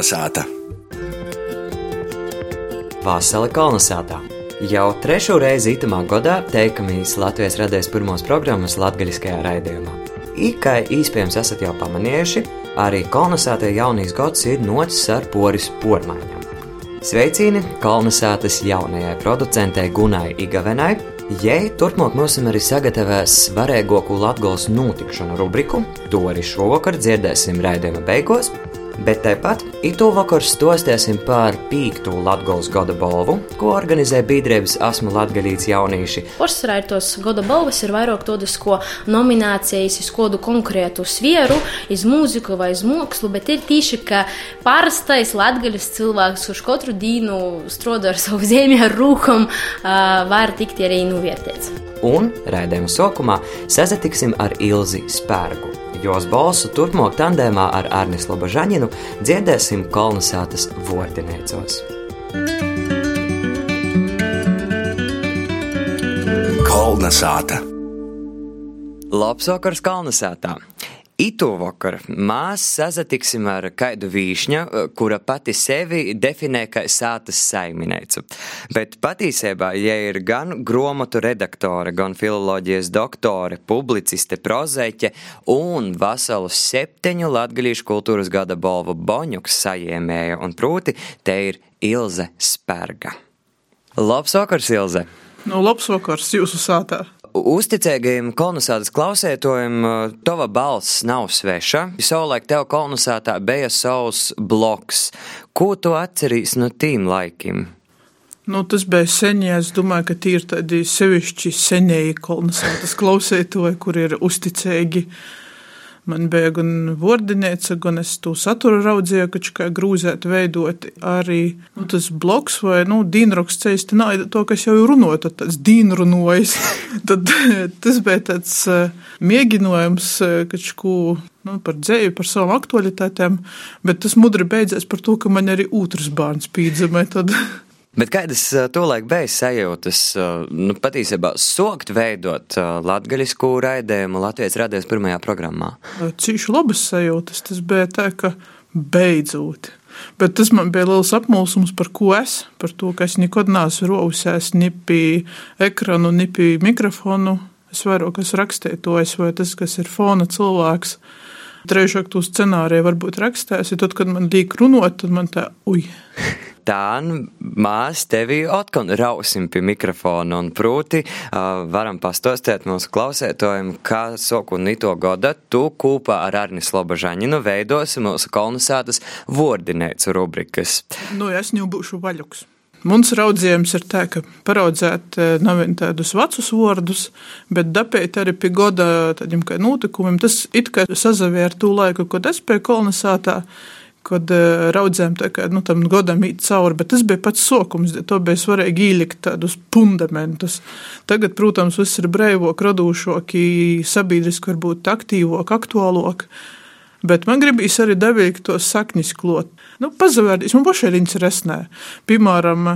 Kalnasāta! Vasara Kalnasātā! Jau trešo reizi itamā gadā teikamīs Latvijas radēs pirmos programmas latgaļiskajā raidījumā. Ikai iespējams esat jau pamanījuši, arī Kalnasātē jaunīs gads ir nocis ar poris pormaiņām. Sveicīni Kalnasātas jaunajai producentei Gunai Igavenai, Jei turpmāk mums arī sagatavās svarīgāko Latvijas notikšanu rubriku, to arī šovakar dzirdēsim raidījuma beigās, Bet tāpat itu vakar stostēsim par pīktu Latvijas gada balvu, ko organizē biedrības Asmu Latvijas jaunieši. Porcelāna tos gada balvas ir vairāk tādas, ko nominācijas uz kādu konkrētu sfēru, iz mūziku vai iz mākslu, bet ir tīši, ka parastais latgaļas cilvēks, kurš katru dienu strādā ar savu zemi ar rūkam, var tikt arī novērtēts. Un raidījuma sākumā sazatiksim ar Ilzi Spērgu jos balsu turpmāk tandēmā ar Arnis Lobažaņinu dziedēsim kolonizētas vordiniecos. Kolnesāta! Labs vakars Kalnasētā! Itu vakar mēs sazatiksim ar kādu vīšņu, kura pati sevi definē kā sātas saimniece. Bet patiesībā, ja ir gan grāmatu redaktore, gan filoloģijas doktore, publiciste, prozēķe un veselu septiņu latgalīšu kultūras gada balvu boņuks sajiemēja, un proti te ir Ilze Sperga. Labs vakars, Ilze! Nu, labs vakars jūsu sātā! Uzticīgajiem kolonizācijas klausētojiem tava balss nav sveša. Savulaik tev kolonizētā bija savs bloks. Ko tu atceries no tīm laikiem? Nu, tas bija senie. Es domāju, ka tie ir tādi sevišķi senieji kolonizētas klausētoji, kur ir uzticīgi. Man bija gan vordinēca, gan es to saturu raudzīju, ka kā grūzēt veidot arī nu, tas bloks vai, nu, dīnroks ceļš, te nav to, kas jau runot, tad tāds dīnrunojas. tad tas bija tāds mēģinājums, ka ko, nu, par dzēju, par savām aktualitātēm, bet tas mudri beidzēs par to, ka man arī otrs bērns pīdzamē. Bet kādas tolaik bija sajūtas, nu, patiesībā sokt veidot latgaļisku raidījumu Latvijas radies pirmajā programmā? Cīši labas sajūtas, tas bija tā, ka beidzot. Bet tas man bija liels apmulsums, par ko es, par to, ka es nekad neesmu rovusējis ni pie ekranu, ni pie mikrofonu. Es vairāk esmu rakstētojis, vai tas, kas ir fona cilvēks. Trešāk to scenāriju varbūt rakstēsi, tad, kad man liek runot, tad man tā, ui. Tā mēs tevi atkal rausim pie mikrofona un prūti uh, varam pastostēt mūsu klausētojiem, kā soku nito goda tu kopā ar Arnis Lobažaņinu veidosi mūsu kolonizētas vordinēcu rubrikas. Nu, es jau būšu vaļuks. Mums raudzījums ir tā, ka paraudzēt nav vien tādus vecus vārdus, bet dapēt arī pie goda tādiem kā notikumiem. Tas it kā sazavē ar to laiku, kad es biju kolonizētā kad uh, raudzējām tā kā nu, tam godam īt cauri, bet tas bija pats sokums, to bija svarīgi ielikt tādus fundamentus. Tagad, protams, viss ir breivok, radošok, sabiedriski varbūt aktīvok, aktuālok, bet man gribīs arī devīgi to saknis klot. Nu, pazavērdīs, man pašai ir interesē. Piemēram,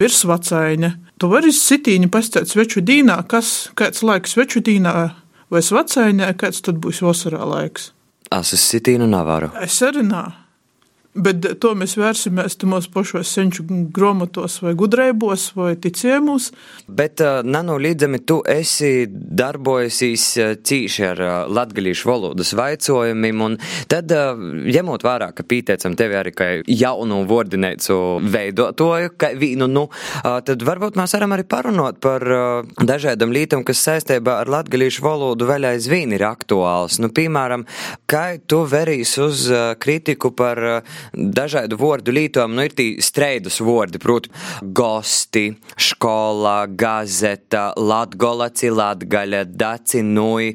virsvacaiņa. Tu vari sitīņu pastāt sveču dīnā, kas, kāds laiks sveču dīnā vai svacaiņā, kāds tad būs vasarā laiks. Es uz sitīnu nevaru. Es arī nā. Bet to mēs vērsimies tamos pašos senču grāmatos, vai gudrībos, vai ticējumos. Bet uh, nanolīdzami tu esi darbojusies cīši ar latgalīšu valodas vaicojumiem, un tad, ņemot vērā, ka pīteicam tevi arī kā jaunu vordinēcu veidotoju, kā vīnu, nu, uh, tad varbūt mēs varam arī parunot par dažādam lītam, kas saistībā ar latgalīšu valodu vēl aizvien ir aktuāls. Nu, piemēram, kā tu verīs uz kritiku par dažādu vārdu lītojumu, nu ir tī streidus vārdi, proti, gosti, skola, gazeta, latgolaci, latgaļa, daci, nui.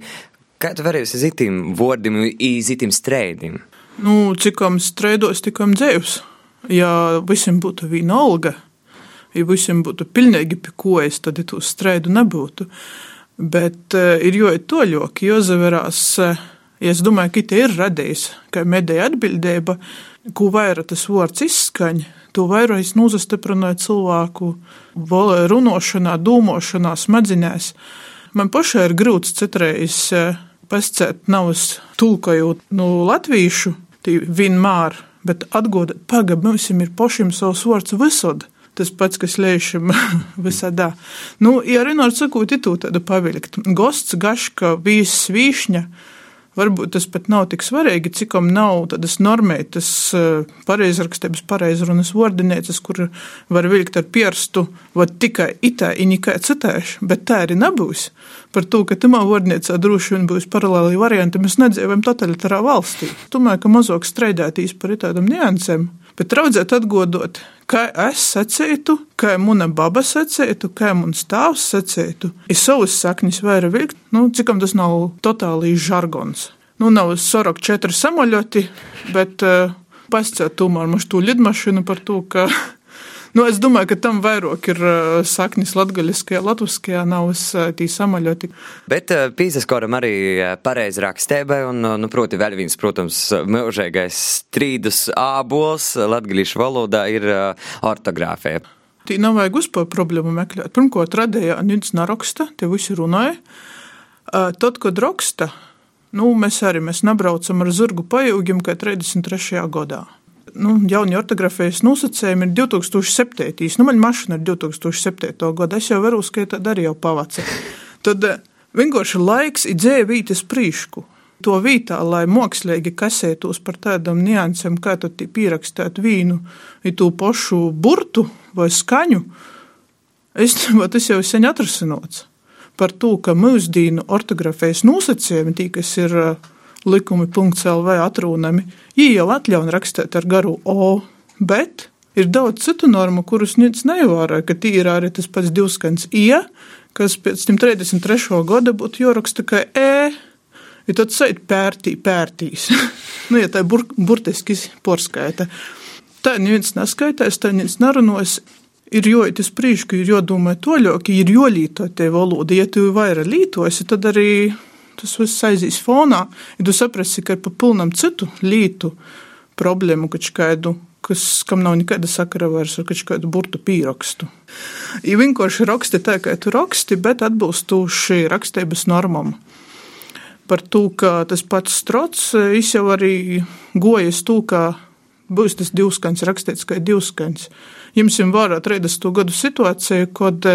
Kā tu varēsi zitim vārdiem, īzitim streidim? Nu, cikam streidos, tikam dzēvs. Ja visiem būtu viena alga, ja visiem būtu pilnīgi pikojas, tad ja to streidu nebūtu. Bet uh, ir jo ir toļoki, jo zaverās, uh, es domāju, ka te ir radījis, ka medēja atbildība, ko vairāk tas vārds izskaņ, to vairāk es nozastiprināju cilvēku runāšanā, domāšanā, smadzenēs. Man pašai ir grūts citreiz pascēt nav tulkojot no latviešu, vienmēr, bet atgādāt, pagaidi, mums ir pašiem savs vārds visur. Tas pats, kas lēšam visādā. Nu, ja Renārs sakot, ir tāda pavilkt. Gosts, gaška, vīzs, vīšņa. Varbūt tas pat nav tik svarīgi, cikam nav tādas normētas eh, pareizrakstības, pareizrunas vārdinēcas, kur var vilkt ar pierstu, vai tikai itā, i nikai citēš, bet tā arī nebūs. Par to, ka tamā vārdniecā droši vien būs paralēli varianti, mēs nedzīvojam totalitārā valstī. Domāju, ka mazāk strādātīs par tādam niansēm, bet raudzēt atgodot kā es sacītu, kā mana baba sacītu, kā mans tēvs sacītu. Ir savas saknes vairāk vilkt, nu, cikam tas nav totāli žargons. Nu, nav sorok četri samaļoti, bet uh, pasciet tomēr to lidmašīnu par to, ka Nu, es domāju, ka tam vairāk ir saknis latgaļiskajā, latviskajā nav uh, tī samaļoti. Bet uh, pīzaskoram arī pareizi rakstēbai, un, nu, proti, vēl viens, protams, mūžīgais strīdus ābols latgaļīšu valodā ir ortogrāfija. Tī nav vajag uzpār problēmu meklēt. Pirmkārt, radēja Nīds Naraksta, te visi runāja. Tad, kad raksta, nu, mēs arī mēs nebraucam ar zurgu pajūgiem, kā 33. gadā nu, jaunie ortogrāfijas nosacījumi ir 2007. Nu, man mašīna ir 2007. gada. Es jau varu uzskaitīt, arī jau pavaca. Tad eh, vienkārši laiks ir dzēvītis prīšku. To vietā, lai mākslīgi kasētos par tādām niansēm, kā tu pierakstāt vīnu, ir to pašu burtu vai skaņu, es tas jau sen atrasinots. Par to, ka mūsdienu ortogrāfijas nosacījumi, tī, kas ir uh, likumi.lv atrunami, viņi jau atļauj rakstīt ar garu O, bet ir daudz citu normu, kurus neviens neievēroja, ka tī ir arī tas pats divskans I, kas pēc 33. gada būtu jāraksta kā E. Ja tad sēž pērtī, pērtīs. nu, ja tā ir bur, burtiski porskaita. Tā neviens neskaitās, tā neviens nerunos. Ir jūt uz priekšu, ir jādomā toļāk, ir jālīto te valoda. Ja tu vairāk lītosi, tad arī tas viss aizies fonā, ja tu saprasi, ka ir pa pilnam citu lītu problēmu, kaut kādu, kas, kam nav nekāda sakara vairs ar kādu burtu pierakstu. Ja vienkārši raksti tā, kā tu raksti, bet atbilstoši rakstības normam. Par to, ka tas pats strots, jau arī gojas to, ka būs tas divskans rakstīts kā divskans. Jums jau vārā 30. gadu situācija, kad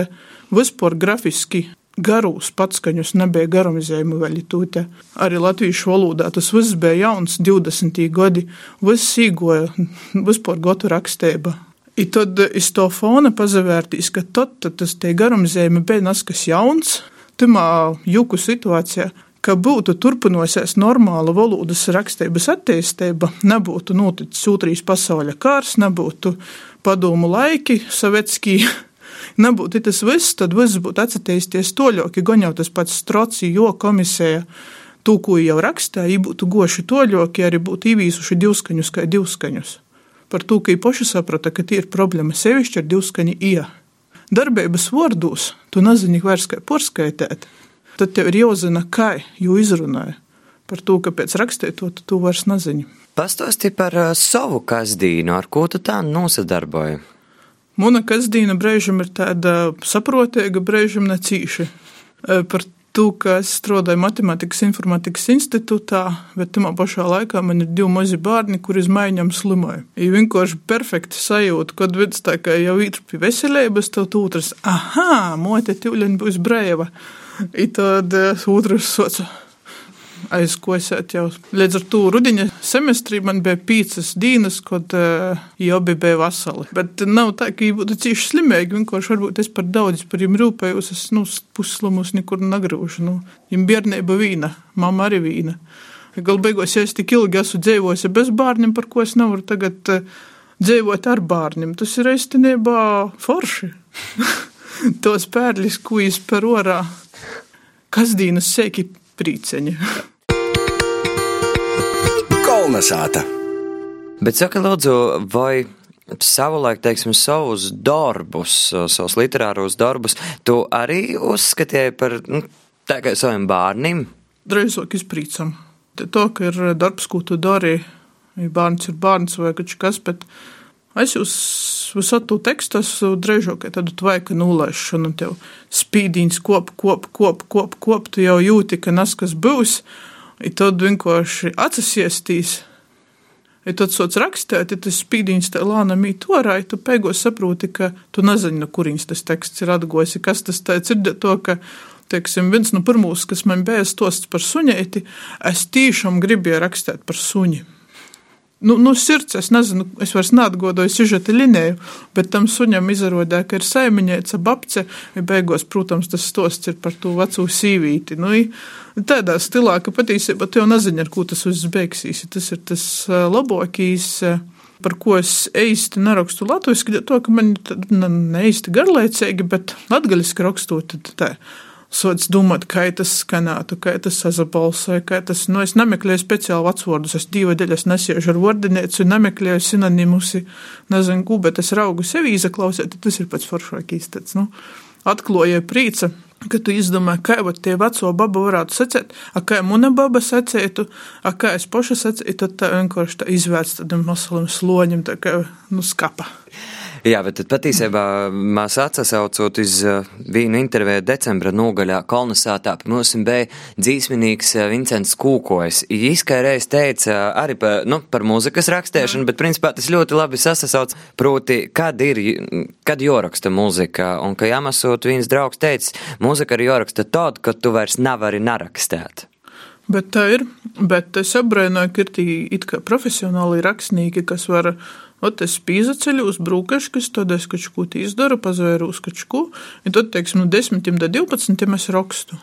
vispār grafiski garus patskaņus nebija garumizējumi vēl tūte. Arī latviešu valodā tas viss bija jauns 20. gadi, viss sīgoja, vispār gotu rakstība. I tad iz to fona pazavērtīs, ka tad, tad tas tie garumizējumi bija naskas jauns, timā juku situācijā, ka būtu turpinosies normāla valodas rakstības attīstība, nebūtu noticis otrīs pasaules kārs, nebūtu padomu laiki, sovietskī nebūtu tas viss, tad viss būtu atsatīsties toļok, ja gan jau tas pats Stroci, jo komisija to, ko jau rakstīja, būtu goši toļok, ja arī būtu īvīsuši divskaņus kā divskaņus. Par to, ka īpaši saprata, ka tie ir problēma sevišķi ar divskaņu ija. Darbības vārdos tu nezini vairs kā porskaitēt, tad tev ir jāzina, kā jau izrunāja. Par to, ka pēc rakstīto tu, tu vairs nezini. Pastāsti par uh, savu kasdīnu, ar ko tu tā nosadarboji. Mana kasdiena brīžam ir tāda saprotīga, brīžam necīša. E, par to, ka es strādāju Matemātikas informātikas institūtā, bet tajā pašā laikā man ir divi mazi bērni, kuri izmaiņām slimoja. Ir vienkārši perfekti sajūta, kad viens tā kā jau ir pie veselības, tad otrs, ah, mote, tīvļiņa būs brēva. I tad e, otrs soca aizkosēt jau. Līdz ar to rudiņa semestrī man bija pīcis dienas, kad uh, jau bija vasali. Bet nav tā, ka viņi būtu cieši slimīgi. Vienkārši varbūt es par daudz par viņiem rūpējos. Es nu, puslamus nekur negrūžu. Nu, viņam bērnība vīna, mamma arī vīna. Galu beigās, ja es tik ilgi esmu dzīvojis bez bērniem, par ko es nevaru tagad uh, dzīvot ar bērniem, tas ir īstenībā forši. Tos pērlis, ko izper orā, kas dienas sēki prīceņi. Kolnesāta. Bet saka, lūdzu, vai savulaik, teiksim, savus darbus, savus literāros darbus, tu arī uzskatīji par nu, tā kā saviem bērniem? Drīzāk izprīcam. Tā, ka ir darbs, ko tu dari, ja bērns ir bērns vai kaut kas, bet es visu to tekstu esmu drīzāk tādu tvaika nulaišanu, tev spīdīns kop, kop, kop, kop, kop, tu jau jūti, ka nas kas būs, I tad vienkārši atsasiestīs. Ja tad sots rakstēt, ja tas spīdīns tā lāna mīt orā, ja tu beigās saproti, ka tu nezini, no kurienes tas teksts ir atgojis, kas tas tāds ir, to, ka, teiksim, viens no pirmos, kas man bija stosts par suņēti, es tiešām gribēju rakstīt par suņi. Nu, nu, sirds, es nezinu, es vairs neatgodoju sižeta linēju, bet tam suņam izrādījās, ka ir saimiņēca babce, ja beigās, protams, tas stosts ir par to veco sīvīti. Nu, tādā stilā, ka patiesībā tu jau nezini, ar ko tas viss beigsies. Tas ir tas labākais, par ko es īsti nerakstu latviešu, to, ka man ne īsti garlaicīgi, bet latgaļiski rakstot, tā. tā sots domāt, kā tas skanētu, kā tas sazabalsoja, kā tas, nu, es nemeklēju speciāli vecvārdus, es divu daļas nesiešu ar vārdinēcu, nemeklēju sinonimus, nezinu, ko, bet es raugu sevi izaklausēt, tas ir pats foršākīs tāds, nu, atklāja prīca. Ka tu izdomā, kā jau tie veco babu varētu secēt, a kā muna baba secētu, a kā es paša secētu, tad tā vienkārši tā izvērts tādam masalam sloņam, tā kā, nu, skapa. Jā, bet patiesībā mēs atsaucot uz uh, vienu interviju decembra nogaļā pie mums bija dzīsminīgs uh, Vincents Kūkojs. Īskai reiz teica uh, arī par, nu, par mūzikas rakstēšanu, bet principā tas ļoti labi sasauc, proti, kad ir, kad joraksta mūzika, un ka jāmasot viens draugs teica, mūzika ir joraksta tad, kad tu vairs nevari narakstēt. Bet tā ir, bet es apbrēnoju, ka ir tī it kā profesionāli rakstnieki, kas var Ot es pīzaceļu uz brūkaškas, tad es kaut ko izdaru, pazvēru uz kaut ko, un tad, teiksim, no 10 līdz 12 es rakstu.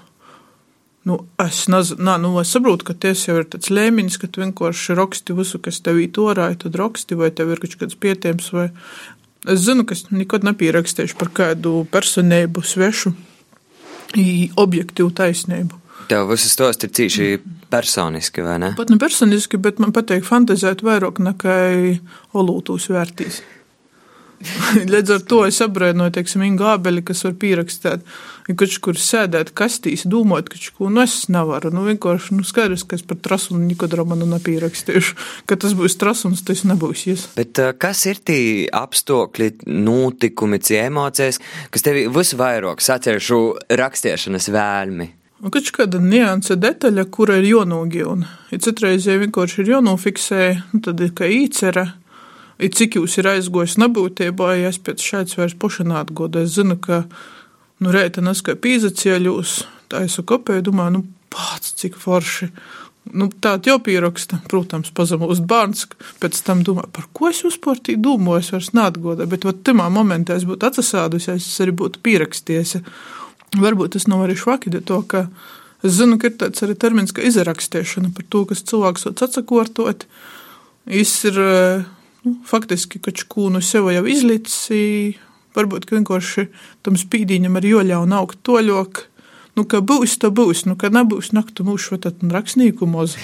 Nu, es, naz, nā, nu, es saprotu, ka tas jau ir tāds lēmiņš, ka tu vienkārši raksti visu, kas tev ītorāja, tad raksti, vai tev ir kaut kāds pietiems, vai es zinu, ka es nekad nepierakstīšu par kādu personību svešu, objektīvu taisnību. Tev viss tos ir cīši personiski, vai ne? Pat ne personiski, bet man patīk fantazēt vairāk nekā olūtūs vērtīs. Līdz ar to es apbrēnoju, teiksim, Inga Ābeli, kas var pierakstīt, ja kaut kur sēdēt kastīs, domāt, ka ko nu es nevaru. Nu, vienkārši, nu, skaidrs, ka es par trasumu nekad romanu nepierakstīšu. Ka tas būs trasums, tas nebūs ies. Bet kas ir tie apstākļi, notikumi, emocijas, kas tevi visvairāk saceršu rakstiešanas vēlmi? Un kaut kāda nianse detaļa, kura ir jānogilna. Ja citreiz ja vienkārši ir jānofiksē, nu tad ir kā īcera. Ja cik jūs ir aizgojis nebūtībā, ja es pēc šāds vairs pošanā atgodu, es zinu, ka, nu, reita neskai pīzacieļos, tā es kopēju, domāju, nu, pats, cik forši. Nu, tā jau pieraksta, protams, pazemūst bērns, pēc tam domā, par ko es vispār tī domāju, es vairs neatgodu, bet, vat, timā momentā es būtu atsasādus, ja es arī būtu pieraksties. Varbūt tas nav arī švaki, to, ka es zinu, ka ir tāds arī termins, ka izrakstīšana par to, kas cilvēks atsakortot. Viņš ir nu, faktiski kaut ko no sev jau izlicis. Varbūt vienkārši tam spīdīņam ir joļaun augt toļok. Nu, ka būs, tā būs, nu, ka nebūs naktu mūšu, tad rakstnieku mozu.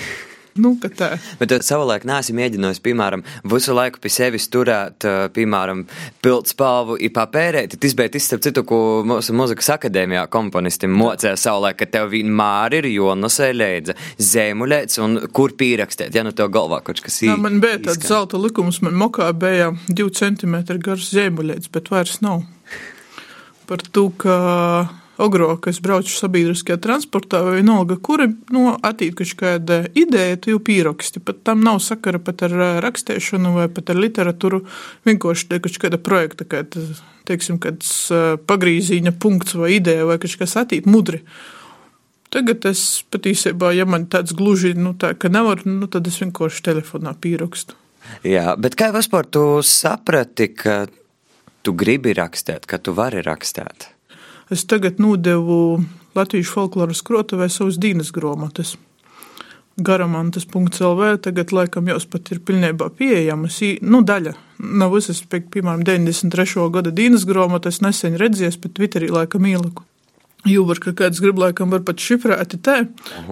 Nu. Bet tu savulaik neesi mēģinājis, piemēram, visu laiku pie sevis turēt, piemēram, pildspalvu i papērēt. Tas bija tas, starp citu, ko mūsu muzikas akadēmijā komponistim mocēja savulaik, ka tev vienmēr ir jonosē leidza zēmuļēts un kur pierakstēt, ja nu tev galvā kaut kas ir. Man bija tāds zelta likums, man mokā bija 2 cm garš zēmuļēts, bet vairs nav. Par to, ka ogro, kas brauc sabiedriskajā transportā, vai vienalga, kura nu, attīk kāda ideja, tu jau pieraksti. Pat tam nav sakara pat ar rakstēšanu vai pat ar literatūru. Vienkārši te kaut kāda projekta, kā teiksim, kāds pagrīzīņa punkts vai ideja vai kaut kas attīk mudri. Tagad es patiesībā, ja man tāds gluži, nu, tā, ka nevar, nu, tad es vienkārši telefonā pierakstu. Jā, bet kā vispār tu saprati, ka tu gribi rakstīt, ka tu vari rakstīt? Es tagad nodevu Latvijas folkloras krotuvē savus dienas grāmatas. Garamantas.lv tagad laikam jau pat ir pilnībā pieejamas. Nu, daļa nav visas, piemēram, 93. gada dienas grāmatas nesen redzējies, bet Twitterī laikam ieliku. Jūvar, ka kāds grib laikam var pat šifrēti te,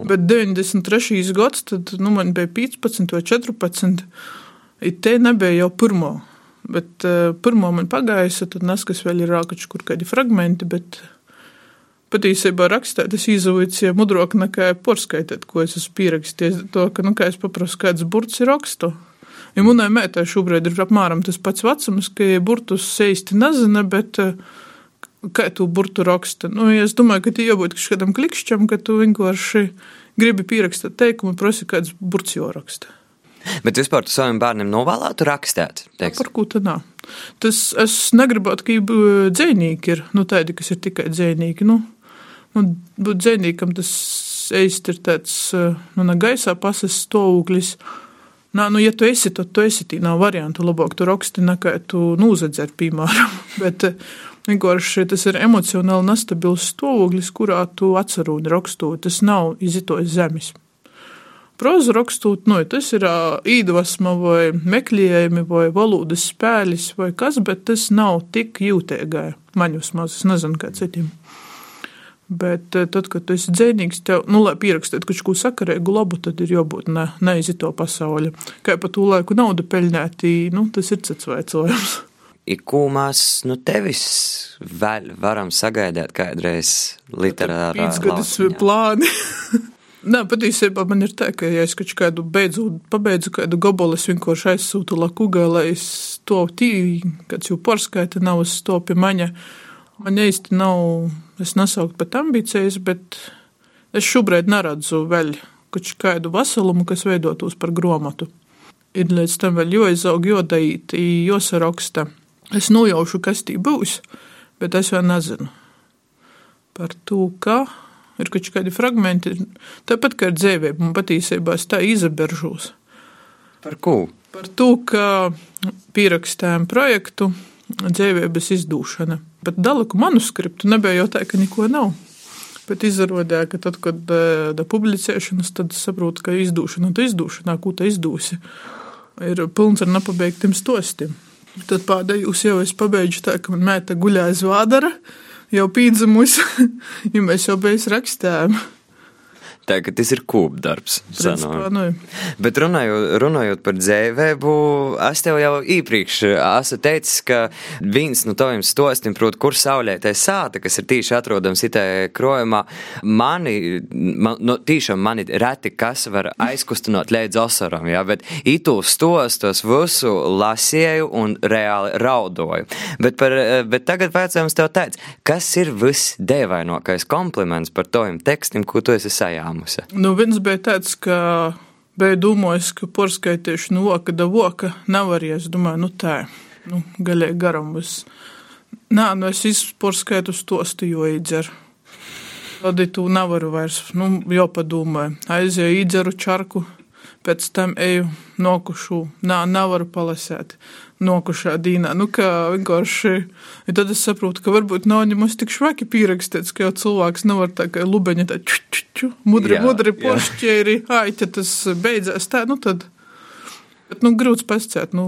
bet 93. gads, tad, nu, man bija 15 vai 14, i te nebija jau pirmo Bet uh, pirmo man pagājusi, tad neskas vēl ir rākači kur kādi fragmenti, bet patiesībā rakstēt, es izaucu ja mudrāk nekā porskaitēt, ko es esmu pierakstījis. To, ka, nu, kā es paprasu, kāds burts ir rakstu. Ja manai mētai šobrīd ir apmēram tas pats vecums, ka ja burtus īsti nezina, bet uh, kā tu burtu raksta. Nu, ja es domāju, ka tie jābūt kādam klikšķam, ka tu vienkārši gribi pierakstīt teikumu, prasi kāds burts jau raksta. Bet vispār tu saviem bērniem novēlētu rakstīt? Teiks? Par ko tad nav? Tas es negribētu, ka dzēnīgi ir, nu tādi, kas ir tikai dzēnīgi. Nu, nu, būt dzēnīgam tas īsti ir tāds, nu, ne gaisā pasas stāvoklis. Nā, nu, ja tu esi, tad tu esi, nav variantu, labāk tu raksti nekā tu nūzedzēri, piemēram. Bet vienkārši tas ir emocionāli nestabils stāvoklis, kurā tu atcerūdi rakstot. Tas nav izitojis zemes prozu rakstot, nu, tas ir īdvesma vai meklējumi vai valodas spēlis vai kas, bet tas nav tik jūtīgai. Man vismaz, es nezinu, kā citiem. Bet tad, kad tu esi dzēnīgs, tev, nu, lai pierakstītu kaut ko sakarīgu labu, tad ir jābūt ne, neizito pasauli. Kā pa to laiku naudu peļņētī, nu, tas ir cits veicojums. Ko mēs nu tevis vēl varam sagaidīt kādreiz literārā? Pīcgadus plāni. Nē, patiesībā man ir tā, ka, ja es kaut kādu beidzu, pabeidzu kādu gabalu, es vienkārši aizsūtu lakugā, lai es to tīri, kāds jau porskaita nav uz to pie maņa. Man īsti nav, es nesaukt pat ambīcijas, bet es šobrīd neredzu vēl kaut kādu veselumu, kas veidotos par gromatu. Ir līdz tam vēl jāizaug, jodait, josaraksta. Es nojaušu, kas tī būs, bet es vēl nezinu par to, ka ir kaut kādi fragmenti. Tāpat kā ar dzēvēm, man patiesībā es tā izaberžos. Par ko? Par to, ka pierakstējām projektu dzēvības izdūšana. Bet dalaku manuskriptu nebija jau tā, ka neko nav. Bet izrādījās, ka tad, kad da publicēšanas, tad saprotu, ka izdūšana, tad izdūšanā, ko tā izdūsi, ir pilns ar nepabeigtiem stostiem. Tad pēdējos jau es pabeidzu tā, ka man mēta guļāja zvādara jau pīdzamusi, ja mēs jau bez rakstām. Ka tas ir kūpdarbs. Nu. Bet runājot, runājot par dzēvēbu, es tev jau iepriekš esmu teicis, ka viens no taviem stostiem, proti, kur saulētai sāta, kas ir tīši atrodams itē krojumā, mani, man, no, tīšām mani reti kas var aizkustinot līdz osaram, jā, bet itū stostos visu lasēju un reāli raudoju. Bet, par, bet tagad vajadzējums tev teikt, kas ir visdēvainokais kompliments par tojiem tekstiem, ko tu esi sajām? Lēmusi? Nu, viens bija tāds, ka bija domājis, ka porskaitīšu no voka da voka nevar, es domāju, nu tā, nu, galīgi garam būs. Nā, nu es izporskaitu stostu, jo iedzeru. Tad tu nevaru vairs, nu, jau padomāju. Aizēju iedzeru čarku, pēc tam eju nokušu, nā, nevaru palasēt nokušā dīnā. Nu, kā vienkārši, ja tad es saprotu, ka varbūt nav ņemas tik švaki pierakstīts, ka jau cilvēks nevar tā kā lubeņa tā ču, ču, ču, mudri, jā, mudri pošķēri, ai, ja tas beidzās tā, nu tad, bet, nu, grūts pasciet, nu.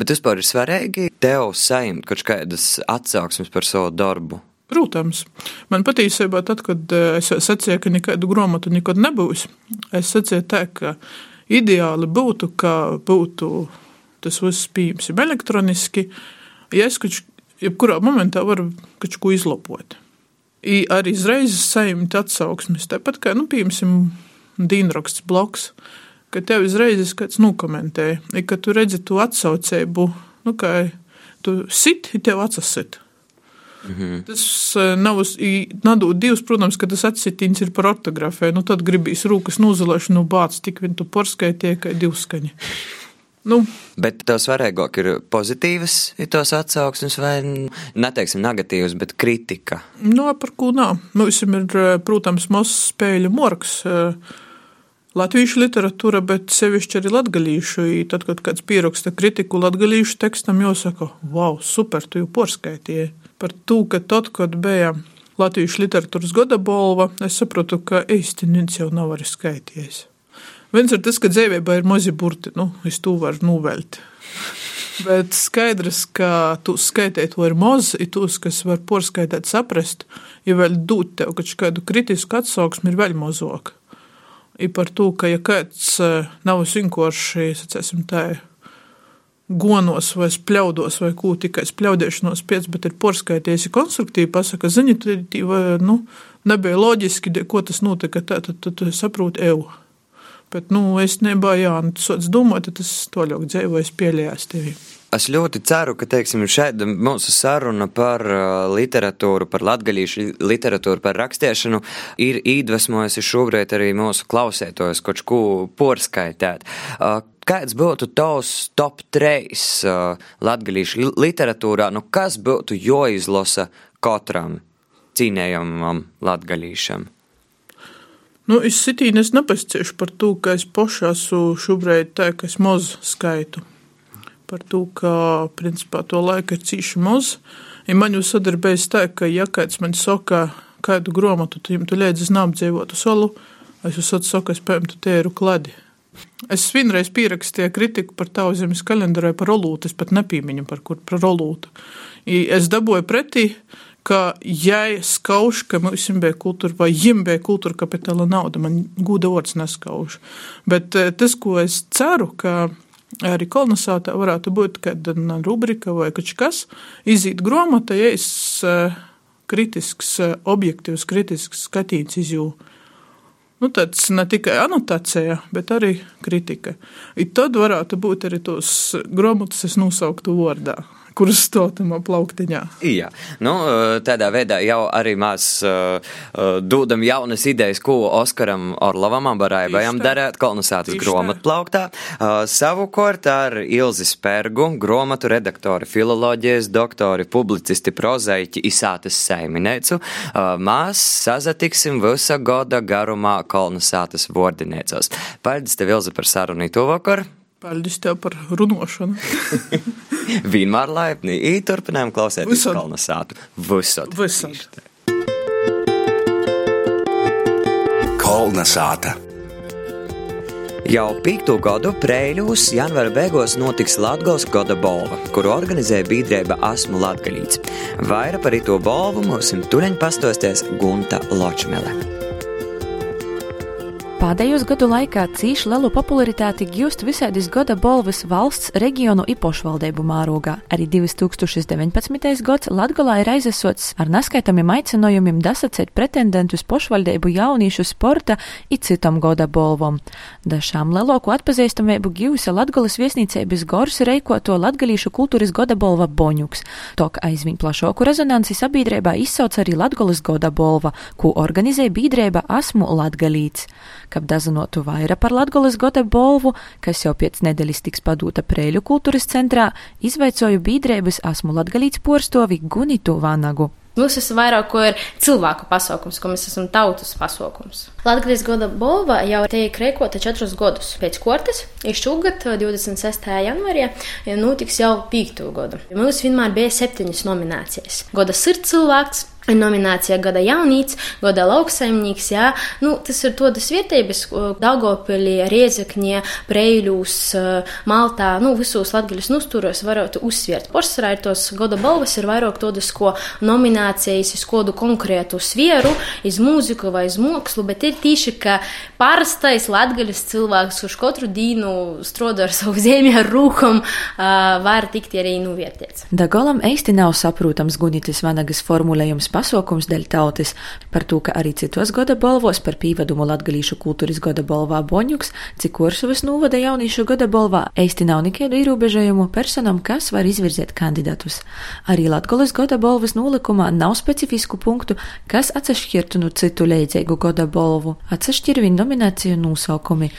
Bet vispār ir svarīgi tev saņemt kaut kādas atsauksmes par savu darbu. Protams, man patiesībā, tad, kad eh, es sacīju, ka nekādu grāmatu nekad nebūs, es sacīju tā, ka ideāli būtu, ka būtu tas viss pieejams elektroniski. Ja es kaut jebkurā momentā varu kaut ko izlabot. I arī uzreiz saņemt atsauksmes. Tāpat kā, nu, piemēram, dīnraksts bloks, ka tev uzreiz kāds nokomentē, I, ka tu redzi to atsaucēbu, nu, kā tu sit, ja tev atsasit. Mhm. Tas e, nav nadot divas, protams, ka tas atsitiens ir par ortogrāfiju. Nu, tad gribīs rūkas nozulēšanu, nu, bāc, tik vien tu porskaitie, kā divskaņi. Nu. Bet tas svarīgāk ir pozitīvas, ir tos atsauksmes, vai neteiksim negatīvas, bet kritika. Nu, par ko nav. Nu, visam ir, protams, mazs spēļu morgs. Latviešu literatūra, bet sevišķi arī latgalīšu. Tad, kad kāds pieraksta kritiku latgalīšu tekstam, jāsaka, wow, super, tu jau porskaitīji. Par to, ka tad, kad bija Latviešu literatūras gada balva, es saprotu, ka īsti neviens jau nav arī skaitījies. Viens ir tas, ka dzīvībā ir mazi burti, nu, es to varu novelt. Bet skaidrs, ka tu skaitīt to ir maz, ir tos, kas var porskaitīt, saprast, ja vēl dūt tev kādu kritisku atsauksmi, ir vēl mazāk. Ir par to, ka ja kāds eh, nav vienkārši, sacēsim tā, gonos vai spļaudos vai ko tikai spļaudēšanos pēc, bet ir porskaities, ja konstruktīvi pasaka, zini, tu, nu, nebija loģiski, ko tas notika, tā, tad tu saproti evu Bet, nu, es nebiju, jā, nu, tas domāju, tad tas toļok dzīvojas pieļējās tevi. Es ļoti ceru, ka teiksim, šeit mūsu saruna par uh, literatūru, par latgaļīšu literatūru, par rakstiešanu ir iedvesmojusi šobrīd arī mūsu klausētojus kaut ko porskaitēt. Uh, kāds būtu tavs top 3 uh, latgaļīšu literatūrā? Nu, kas būtu joizlasa katram cīnējamam latgaļīšam? Nu, es sitīju, es nepasciešu par to, ka es pošā esmu šobrīd tā, ka es mozu skaitu par to, ka principā to laika ir cīši maz. Ja man jau sadarbējas tā, ka ja kāds man saka, kādu grāmatu tu, tu liedz, es neapdzīvotu solu, es jau saku, es paņemtu tēru kladi. Es vienreiz pierakstīju kritiku par tavu zemes kalendāru par rolūtu, es pat nepīmiņu par kur par rolūtu. Es dabūju pretī, ka ja skauž, ka mums bija kultūra vai jim bija kultūra kapitāla nauda, man gūda vārds neskauž. Bet eh, tas, ko es ceru, ka arī kolonizācijā varētu būt kāda rubrika vai kaut kas, iziet grāmata, ja es eh, kritisks, eh, objektīvs, kritisks skatīts izjūtu. Nu, tāds ne tikai anotācija, bet arī kritika. I tad varētu būt arī tos grāmatas, es nosauktu vārdā stāvam plauktiņā. Jā, nu, tādā veidā jau arī mēs uh, dodam jaunas idejas, ko Oskaram Orlovam Barājabajam darēt kolonizācijas grāmatplauktā. Uh, savukārt ar Ilzi Spergu, grāmatu redaktori, filoloģijas doktori, publicisti, prozaiķi, izsātas saiminēcu, uh, mēs sazatiksim visa goda garumā kolonizācijas vordinēcos. Paldies tev, Ilzi, par sarunu to vakar! Paldies tev par runāšanu. Vienmēr laipni. Turpinājām klausēties kolonizātu. Visot. Visot. Kolonizāta. Jau piekto gadu Prēļos janvāra beigās notiks Latvijas gada balva, kuru organizēja biedrība Asmu Latgalīts. Vairāk par to balvu mums tuneņ pastosties Gunta Ločmele. Pēdējos gadu laikā cīši lielu popularitāti gūst visādis gada balvas valsts, reģionu un pašvaldību mārogā. Arī 2019. gads Latgolā ir aizesots ar neskaitamiem aicinājumiem dasacēt pretendentus pašvaldību jauniešu sporta un citam gada balvom. Dažām lielāku atpazīstamību gūsa Latgolas viesnīcības gors reikoto latgalīšu kultūras gada balva Boņuks. Tok aizvien plašāku rezonanci sabiedrībā izsauc arī Latgolas gada balva, ko organizē biedrība Asmu Latgalīts kab dazinotu vairāk par Latgoles gote bolvu, kas jau pēc nedēļas tiks padūta Prēļu kultūras centrā, izveicoju bīdrēbas esmu Latgalīts porstovi Gunitu Vanagu. Mums tas vairāk ko ir cilvēku pasaukums, ko mēs esam tautas pasaukums. Latvijas gada balva jau tiek rēkota četrus gadus pēc kortes, ir šogad 26. janvārī notiks jau piekto gadu. Mums vienmēr bija septiņas nominācijas. Goda sirds cilvēks, nominācija Gada jaunīts, Gada lauksaimnieks, jā, nu, tas ir todas vietības, Daugopilī, Riezekņie, Preiļūs, Maltā, nu, visos latgaļus nusturos varētu uzsviert. Porcelā ir tos Gada balvas ir vairāk todas, ko nominācijas iz kodu konkrētu svieru, iz mūziku vai iz mokslu, bet ir tīši, ka parastais latgaļas cilvēks, kurš katru dīnu stroda ar savu zemi ar rūkom, var tikt arī nuvietiets. Dagolam eisti nav saprotams Gunitis Vanagas formulējums pasākums dēļ tautas, par to, ka arī citos gada balvos par pīvadumu latgalīšu kultūras gada balvā Boņuks, cik Kursavas novada jauniešu gada balvā eisti nav nekādu ierobežojumu personam, kas var izvirzēt kandidatus. Arī Latgolas gada balvas nolikumā nav specifisku punktu, kas atsašķirtu no citu leidzīgu gada balvu. Atsašķir viņu nomināciju nosaukumi.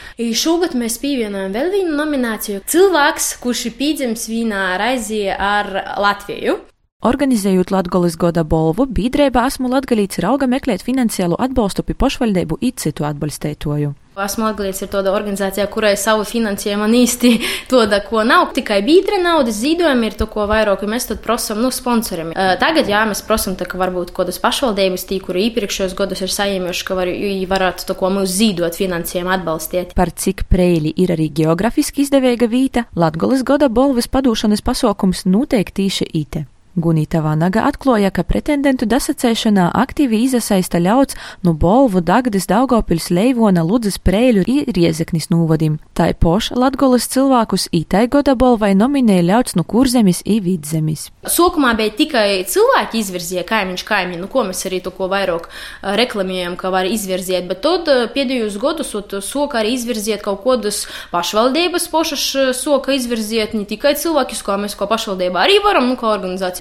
Šogad mēs pievienojam vēl vienu nomināciju. Cilvēks, kurš ir pīdzims vienā raizī ar Latviju. Organizējot Latgoles goda bolvu, bīdrēba esmu latgalīts rauga meklēt finansiālu atbalstu pie pašvaldību it citu atbalstētoju. Esmu Latvijas ir tāda organizācija, kurai savu finansējumu īsti tāda, ko nav. Tikai bīdra naudas zīdojumi ir to, ko vairāk mēs tad prasam no sponsoriem. Tagad, jā, mēs prasam, ka varbūt kādas pašvaldības tī, kuri iepriekšējos gados ir saņēmuši, ka var, varētu to, ko mums zīdot finansējumu atbalstīt. Par cik preili ir arī geografiski izdevīga vīta, Latgoles goda bolvas padūšanas pasaukums noteikti tīši ite. Gunīta Vanaga atklāja, ka pretendentu dasacēšanā aktīvi izasaista ļauts no Bolvu, Dagdas, Daugopils, Leivona, Ludzas, Prēļu un Riezeknis nūvadim. Tai poš Latgolas cilvēkus ītai goda bolvai nominēja ļauts no kurzemis i vidzemis. Sākumā bija tikai cilvēki izvirzīja kaimiņš kaimiņu, nu, ko mēs arī to ko vairāk reklamējam, ka var izvirzīt, bet tad pēdējos gadus soka arī izvirziet kaut kodus pašvaldības pošas soka izvirziet ne tikai cilvēkus, ko mēs ko pašvaldībā arī varam, nu, kā organizācija.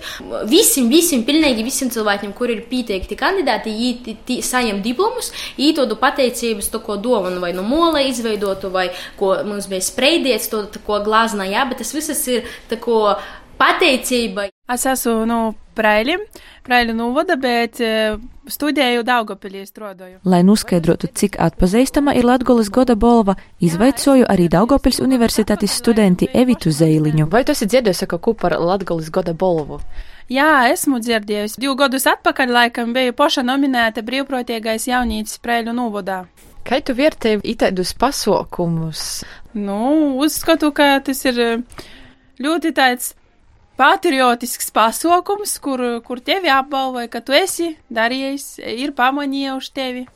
Visiem, visiem, pilnīgi visiem cilvēkiem, kur ir pieteikti kandidāti, viņi saņem diplomus, ītodu pateicības, to, ko dovanu vai no mola izveidotu, vai ko mums bija spreidiets, to, ko glāznā, jā, bet tas visas ir, tā ko pateicība. Es esmu no Praļi, Praļi novada, bet studēju Daugopilī strādāju. Lai noskaidrotu, cik atpazīstama ir Latgolas goda bolva, izvaicoju arī Daugopils universitātes studenti Evitu Zeiliņu. Vai tu esi dzirdējusi kaut ko par Latgolas goda bolvu? Jā, esmu dzirdējusi. Divu gadus atpakaļ laikam biju poša nominēta brīvprātīgais jaunītis Praļu novadā. Kā tu vērtēji itēdus pasaukumus? Nu, uzskatu, ka tas ir ļoti tāds patriotisks pasaukums, kur, kur tevi apbalvoja, ka tu esi darījis, ir pamanījuši tevi.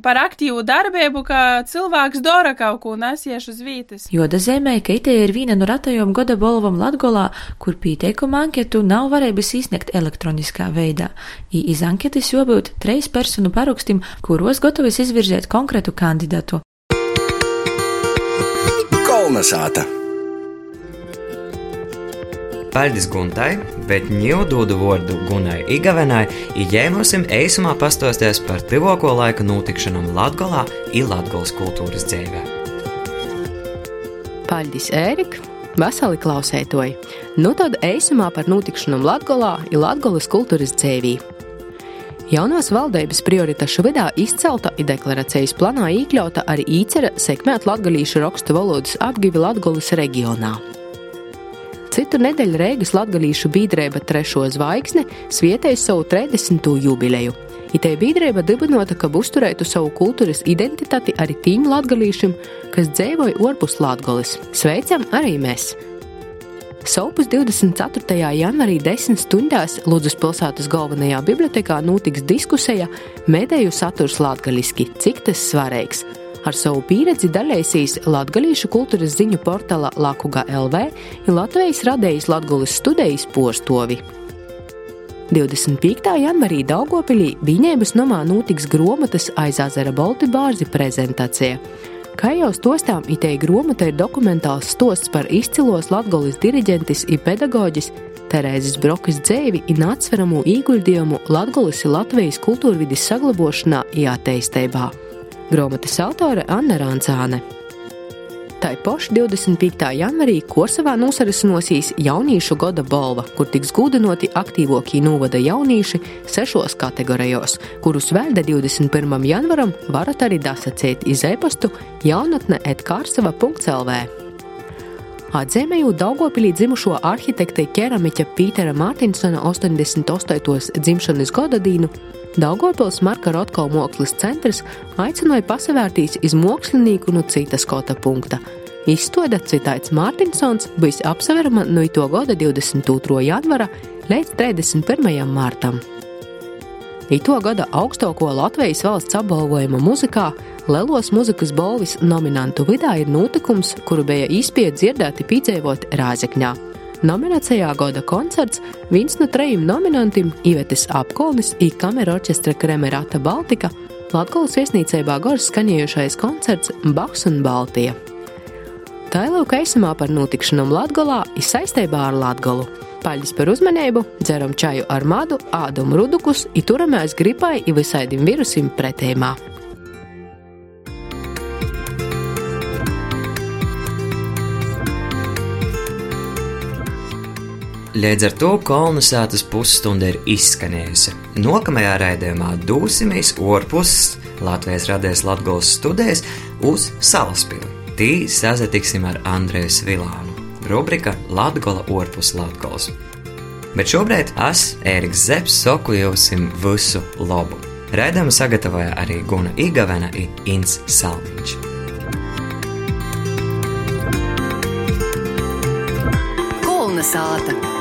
Par aktīvu darbību, ka cilvēks dara kaut ko nesieš uz vietas. Joda zemē, ka itē ir viena no ratajām goda bolvam Latgolā, kur pieteikuma anketu nav varējis izsniegt elektroniskā veidā. I iz anketes jābūt treis personu parakstim, kuros gatavs izvirzēt konkrētu kandidatu. Kolnesāta! Paldies Guntai, bet ņēmu dodu vārdu Gunai Igavenai, ieņēmusim eisumā pastosties par tuvāko laika notikšanām Latgolā un Latgolas kultūras dzīvē. Paldies, Ērika! Vasali klausētoji! Nu tad eisumā par notikšanām Latgolā un Latgolas kultūras dzīvī. Jaunās valdības prioritašu vidā izcelta ir deklarācijas planā iekļauta arī īcera sekmēt latgalīšu rakstu valodas apgivi Latgolas reģionā. Citu nedēļu Rīgas latgadījušu biedrība Trešo zvaigzni svietēja savu 30. jubileju. Itē biedrība dibinota, ka uzturētu savu kultūras identitāti arī tīm latgadījušiem, kas dzīvoja ārpus Latvijas. Sveicam arī mēs! Saupus 24. janvārī 10 stundās Lūdzes pilsētas galvenajā bibliotekā notiks diskusija Mēdēju saturs latgaliski, cik tas svarīgs. Ar savu pieredzi dalīsies Latvijas kultūras ziņu portāla Lakuga LV un Latvijas radējas Latvijas studijas postovi. 25. janvarī Daugopilī Viņēbas nomā notiks gromatas aizāzara Balti bārzi prezentācija. Kā jau stostām, itei gromata ir dokumentāls stosts par izcilos latgolis diriģentis un pedagoģis Terēzes Brokas dzēvi un atsveramu ieguldījumu Latgolis Latvijas kultūrvidas saglabošanā un attīstībā. Grāmatas autore Anna Rāncāne. Tā poša 25. janvarī Korsavā nosarisinosies jauniešu gada balva, kur tiks gūdenoti aktīvākie novada jaunieši sešos kategorijos, kurus vēl 21. janvaram varat arī dasacēt iz e-pastu jaunatne etkārsava.lv. Atzīmējot Daugopilī dzimušo arhitekta ķeramiķa Pītera Mārtiņsona 88. dzimšanas gada dienu, Daugopils Marka Rotko mākslas centrs aicināja pasavērtīs iz mākslinieku no citas skota punkta. Izstāde citāts Mārtiņsons bija apsverama no to gada 22. janvara līdz 31. martam. Ito gada augstāko Latvijas valsts apbalvojuma muzikā Lielos muzikas balvis nominantu vidū ir notikums, kuru bija īspēja dzirdēti piedzīvot Rāzekņā. Nominācijā gada koncerts viens no trejiem nominantiem Ivetes apkolnis un kamera orķestra Kremerata Baltika Latgolas viesnīcībā gors skanējušais koncerts Baks un Baltija. Tā ir lūk eisamā par notikšanām Latgolā ir saistībā ar Latgolu. Paļģis par uzmanību, dzeram čaju ar madu, ādam rudukus, i turamēs gripai i visaidim virusim pretējumā. Līdz ar to kolonizētas pusstunda ir izskanējusi. Nākamajā raidījumā dosimies ārpus Latvijas radijas Latvijas studijas uz Salaspili. Tī sazatiksim ar Andreju Svilānu. Rubrika Latgola ārpus Latgolas. Bet šobrīd es, Ēriks Zepsi, saku jums visu labu. Raidījumu sagatavoja arī Guna Igavena un Inns Salmiņš. Kolnesāta!